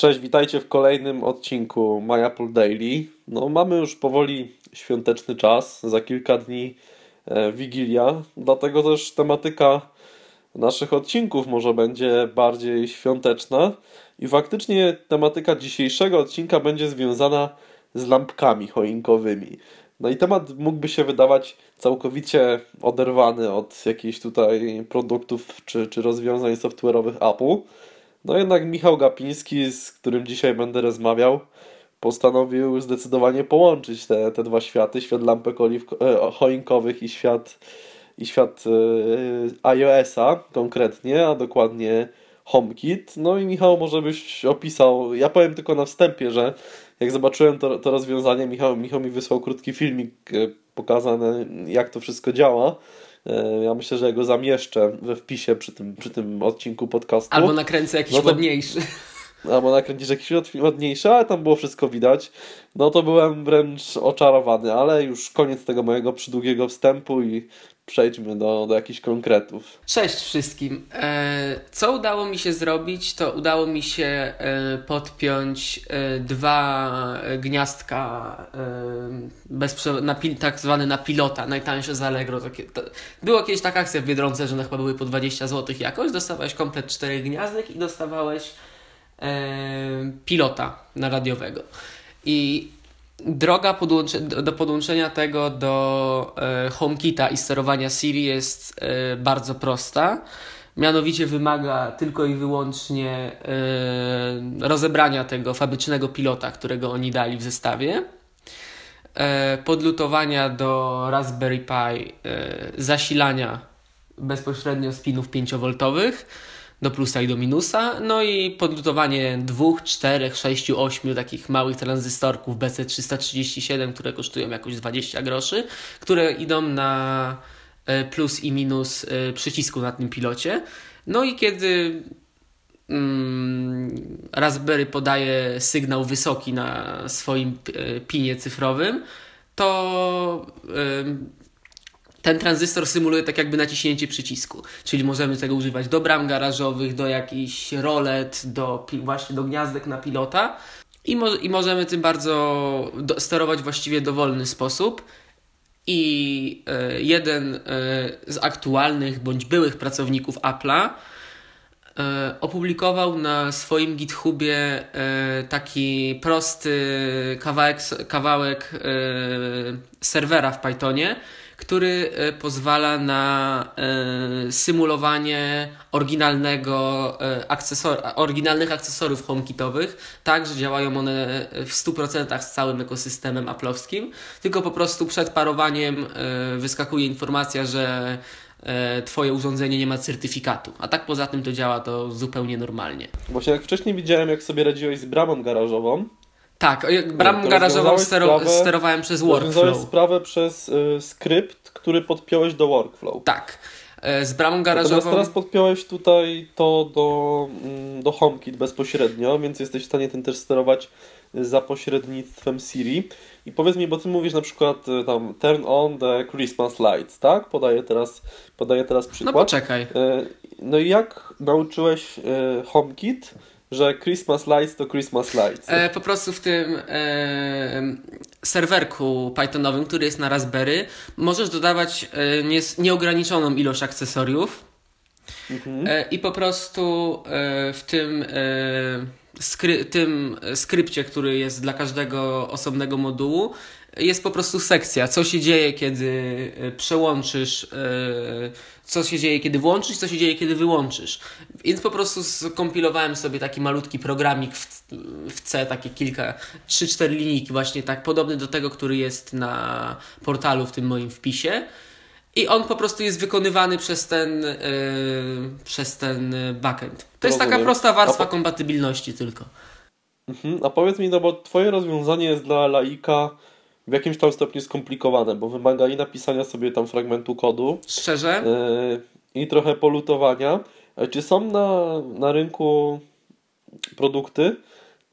Cześć, witajcie w kolejnym odcinku My Apple Daily. No, mamy już powoli świąteczny czas, za kilka dni e, Wigilia, dlatego też tematyka naszych odcinków może będzie bardziej świąteczna i faktycznie tematyka dzisiejszego odcinka będzie związana z lampkami choinkowymi. No i temat mógłby się wydawać całkowicie oderwany od jakichś tutaj produktów czy, czy rozwiązań software'owych Apple. No jednak Michał Gapiński, z którym dzisiaj będę rozmawiał, postanowił zdecydowanie połączyć te, te dwa światy, świat lampek e, choinkowych i świat, i świat e, iOS-a konkretnie, a dokładnie HomeKit. No i Michał może byś opisał, ja powiem tylko na wstępie, że jak zobaczyłem to, to rozwiązanie, Michał, Michał mi wysłał krótki filmik e, pokazany jak to wszystko działa. E, ja myślę, że ja go zamieszczę we wpisie przy tym, przy tym odcinku podcastu. Albo nakręcę jakiś no to, ładniejszy. Albo nakręcisz jakiś ładniejszy, ale tam było wszystko widać. No to byłem wręcz oczarowany, ale już koniec tego mojego przydługiego wstępu i przejdźmy do, do jakichś konkretów. Cześć wszystkim. E, co udało mi się zrobić, to udało mi się e, podpiąć e, dwa gniazdka na tak zwane na pilota, najtańsze z Allegro. Była kiedyś taka akcja w Biedronce, że one chyba były po 20 zł jakoś. Dostawałeś komplet czterech gniazdek i dostawałeś pilota na radiowego. I droga do podłączenia tego do e, HomeKita i sterowania Siri jest e, bardzo prosta. Mianowicie wymaga tylko i wyłącznie e, rozebrania tego fabrycznego pilota, którego oni dali w zestawie, e, podlutowania do Raspberry Pi zasilania bezpośrednio z pinów 5V do plusa i do minusa, no i podlutowanie dwóch, czterech, sześciu, ośmiu takich małych tranzystorków BC337, które kosztują jakoś 20 groszy, które idą na e, plus i minus e, przycisku na tym pilocie. No i kiedy mm, Raspberry podaje sygnał wysoki na swoim e, pinie cyfrowym, to ten tranzystor symuluje tak jakby naciśnięcie przycisku, czyli możemy tego używać do bram garażowych, do jakichś rolet, do właśnie do gniazdek na pilota. I, mo i możemy tym bardzo sterować właściwie dowolny sposób. I y, jeden y, z aktualnych bądź byłych pracowników Apple'a y, opublikował na swoim GitHubie taki prosty kawałek, kawałek serwera w Pythonie, który e, pozwala na e, symulowanie oryginalnego e, akcesor oryginalnych akcesorów HomeKitowych, tak, że działają one w 100% z całym ekosystemem aplowskim, tylko po prostu przed parowaniem wyskakuje informacja, że Twoje urządzenie nie ma certyfikatu. A tak poza tym to działa to zupełnie normalnie. Właśnie jak wcześniej widziałem, jak sobie radziłeś z bramą garażową, tak, bramą garażową stero, sprawę, sterowałem przez workflow. sprawę przez y, skrypt, który podpiąłeś do workflow. Tak. E, z bramą garażową. Natomiast teraz podpiąłeś tutaj to do, mm, do HomeKit bezpośrednio, więc jesteś w stanie ten też sterować za pośrednictwem Siri. I powiedz mi, bo ty mówisz na przykład y, tam turn on the Christmas lights, tak? Podaję teraz, podaję teraz no przykład. No poczekaj. E, no i jak nauczyłeś y, HomeKit że Christmas Lights to Christmas Lights. E, po prostu w tym e, serwerku Pythonowym, który jest na Raspberry, możesz dodawać e, nie, nieograniczoną ilość akcesoriów mhm. e, i po prostu e, w tym, e, skry, tym skrypcie, który jest dla każdego osobnego modułu, jest po prostu sekcja, co się dzieje, kiedy przełączysz co się dzieje, kiedy włączysz, co się dzieje, kiedy wyłączysz. Więc po prostu skompilowałem sobie taki malutki programik w, w C, takie kilka, 3-4 linijki, właśnie tak podobny do tego, który jest na portalu w tym moim wpisie. I on po prostu jest wykonywany przez ten, yy, przez ten backend. To jest taka prosta warstwa po... kompatybilności tylko. Mhm. A powiedz mi, no bo Twoje rozwiązanie jest dla laika w jakimś tam stopniu skomplikowane, bo wymaga i napisania sobie tam fragmentu kodu. Szczerze? Yy, I trochę polutowania. Czy są na, na rynku produkty,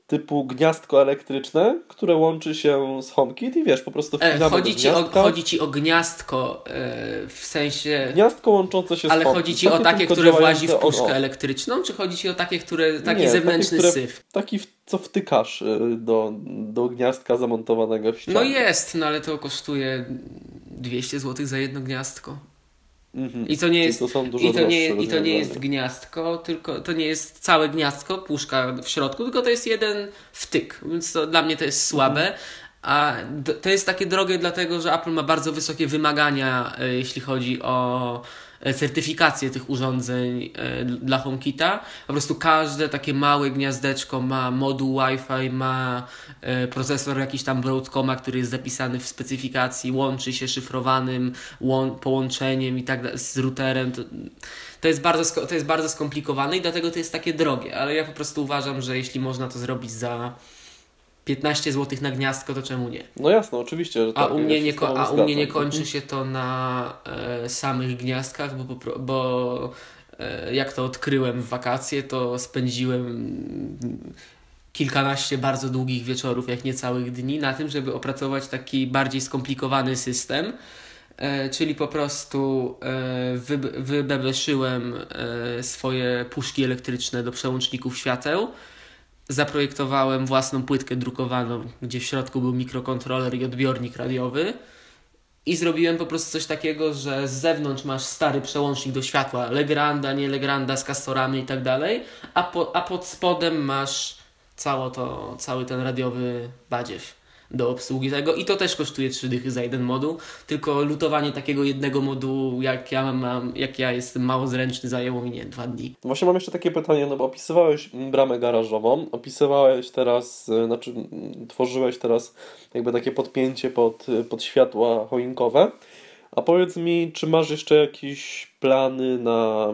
typu gniazdko elektryczne, które łączy się z HomeKit i wiesz, po prostu E, wpinamy chodzi, ci o, chodzi ci o gniazdko e, w sensie. Gniazdko łączące się Ale z HomeKit. chodzi ci o takie, które włazi w puszkę on-off. elektryczną, czy chodzi ci o takie, które. taki Nie, zewnętrzny takie, które- syf? Taki, co wtykasz y, do, do gniazdka zamontowanego w ścianie. No jest, no ale to kosztuje 200 zł za jedno gniazdko. Mhm. I to nie Czyli jest. to I to, nie, I to nie jest gniazdko, tylko to nie jest całe gniazdko, puszka w środku, tylko to jest jeden wtyk, więc to dla mnie to jest słabe. A d- to jest takie drogie, dlatego że Apple ma bardzo wysokie wymagania, e, jeśli chodzi o certyfikację tych urządzeń e, dla HomeKita. Po prostu każde takie małe gniazdeczko ma moduł Wi-Fi, ma e, procesor jakiś tam Broadcoma, który jest zapisany w specyfikacji, łączy się szyfrowanym łą- połączeniem i tak z routerem. To, jest bardzo, to jest bardzo skomplikowane i dlatego to jest takie drogie, ale ja po prostu uważam, że jeśli można to zrobić za 15 zł na gniazdko, to czemu nie? No jasne, oczywiście, że A tak. u ja mnie nie, ko- a u mnie nie kończy się to na e, samych gniazdkach, bo, bo e, jak to odkryłem w wakacje, to spędziłem kilkanaście bardzo długich wieczorów, jak nie całych dni, na tym, żeby opracować taki bardziej skomplikowany system. E, czyli po prostu e, wyb- wybebeszyłem e, swoje puszki elektryczne do przełączników świateł. Zaprojektowałem własną płytkę drukowaną, gdzie w środku był mikrokontroler i odbiornik radiowy. I zrobiłem po prostu coś takiego, że z zewnątrz masz stary przełącznik do światła, Legranda, nie Legranda z kastorami i tak dalej, a, po, a pod spodem masz cało to, cały ten radiowy badziew do obsługi tego i to też kosztuje 3 dychy za jeden moduł, tylko lutowanie takiego jednego modułu, jak ja mam, jak ja jestem mało zręczny, zajęło mi nie dwa dni. Właśnie mam jeszcze takie pytanie, no bo opisywałeś bramę garażową, opisywałeś teraz, y, znaczy tworzyłeś teraz jakby takie podpięcie pod, y, pod światła choinkowe. A powiedz mi, czy masz jeszcze jakieś plany na,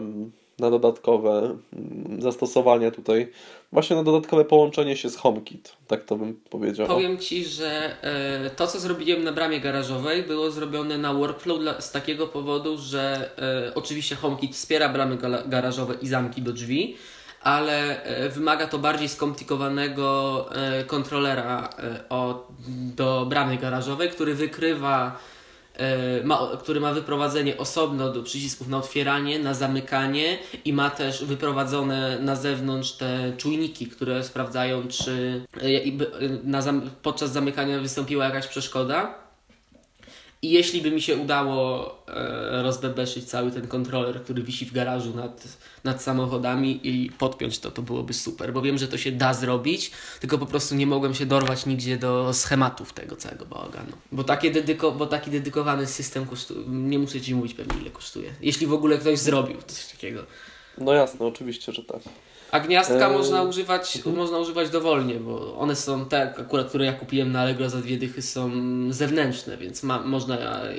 na dodatkowe mm, zastosowania tutaj? Właśnie na dodatkowe połączenie się z HomeKit, tak to bym powiedział. Powiem Ci, że e, to, co zrobiłem na bramie garażowej, było zrobione na workflow z takiego powodu, że e, oczywiście HomeKit wspiera bramy garażowe i zamki do drzwi, ale e, wymaga to bardziej skomplikowanego kontrolera do bramy garażowej, który wykrywa ma, który ma wyprowadzenie osobno do przycisków na otwieranie, na zamykanie i ma też wyprowadzone na zewnątrz te czujniki, które sprawdzają, czy e, e, na podczas zamykania wystąpiła jakaś przeszkoda. I jeśli by mi się udało e, rozbebeszyć cały ten kontroler, który wisi w garażu nad, nad samochodami i podpiąć to, to byłoby super, bo wiem, że to się da zrobić, tylko po prostu nie mogłem się dorwać nigdzie do schematów tego całego bałaganu. Bo, takie dedyko, bo taki dedykowany system kosztuje, nie muszę Ci mówić pewnie ile kosztuje. Jeśli w ogóle ktoś zrobił coś takiego. No jasne, oczywiście, że tak. A gniazdka Eee, można używać, można używać dowolnie, bo one są te, akurat które ja kupiłem na Allegro za dwie dychy, są zewnętrzne, więc ma, można e,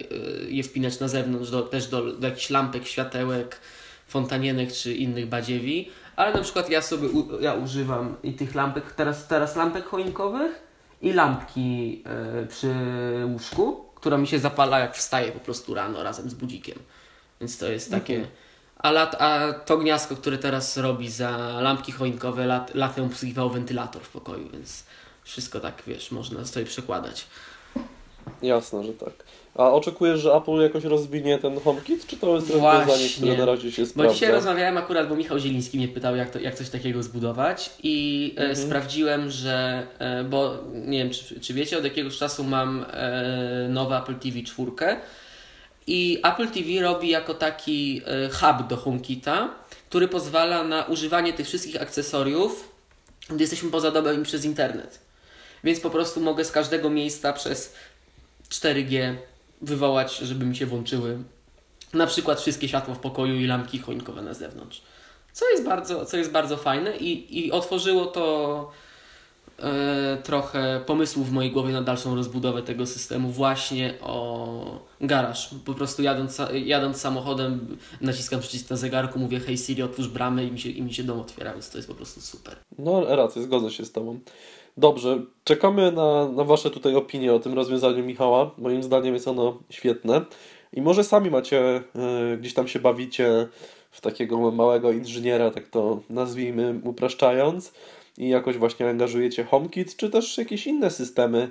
je wpinać na zewnątrz, do, też do, do jakichś lampek, światełek, fontanienek czy innych badziewi. Ale na przykład ja sobie u, ja używam i tych lampek, teraz, teraz lampek choinkowych i lampki e, przy łóżku, która mi się zapala jak wstaję po prostu rano razem z budzikiem. Więc to jest takie. Mhm. A, lat, a to gniazdko, które teraz robi za lampki choinkowe, lat, latem obsługiwał wentylator w pokoju, więc wszystko tak, wiesz, można sobie przekładać. Jasne, że tak. A oczekujesz, że Apple jakoś rozwinie ten HomeKit, czy to jest rozwiązanie, które na razie się Bo sprawdza? dzisiaj rozmawiałem akurat, bo Michał Zieliński mnie pytał, jak, to, jak coś takiego zbudować i e, Mhm. sprawdziłem, że, e, bo nie wiem, czy, czy wiecie, od jakiegoś czasu mam e, nowe Apple TV 4 i Apple TV robi jako taki e, hub do HomeKita, który pozwala na używanie tych wszystkich akcesoriów, gdy jesteśmy poza domem i przez internet. Więc po prostu mogę z każdego miejsca przez 4G wywołać, żeby mi się włączyły na przykład wszystkie światła w pokoju i lampki choinkowe na zewnątrz. Co jest bardzo, co jest bardzo fajne i, i otworzyło to trochę pomysłów w mojej głowie na dalszą rozbudowę tego systemu właśnie o garaż. Po prostu jadąc, jadąc samochodem naciskam przycisk na zegarku, mówię hej Siri otwórz bramę i mi się, i mi się dom otwiera, więc to jest po prostu super. No, rację, zgodzę się z Tobą. Dobrze, czekamy na, na Wasze tutaj opinie o tym rozwiązaniu Michała. Moim zdaniem jest ono świetne. I może sami macie, e, gdzieś tam się bawicie w takiego małego inżyniera, tak to nazwijmy, upraszczając. I jakoś właśnie angażujecie HomeKit, czy też jakieś inne systemy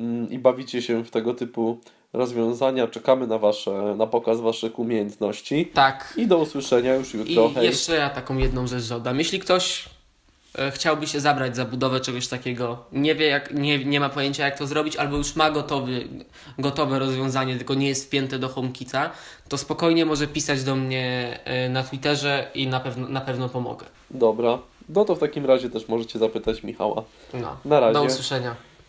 mm, i bawicie się w tego typu rozwiązania. Czekamy na, wasze, na pokaz Waszych umiejętności. Tak. I do usłyszenia już I jutro. Hej. jeszcze ja taką jedną rzecz dodam. Jeśli ktoś e, chciałby się zabrać za budowę czegoś takiego, nie wie jak, nie, nie ma pojęcia jak to zrobić, albo już ma gotowy, gotowe rozwiązanie, tylko nie jest wpięte do HomeKita, to spokojnie może pisać do mnie e, na Twitterze i na pewno, na pewno pomogę. Dobra. No to w takim razie też możecie zapytać Michała. No. Na razie. Do usłyszenia.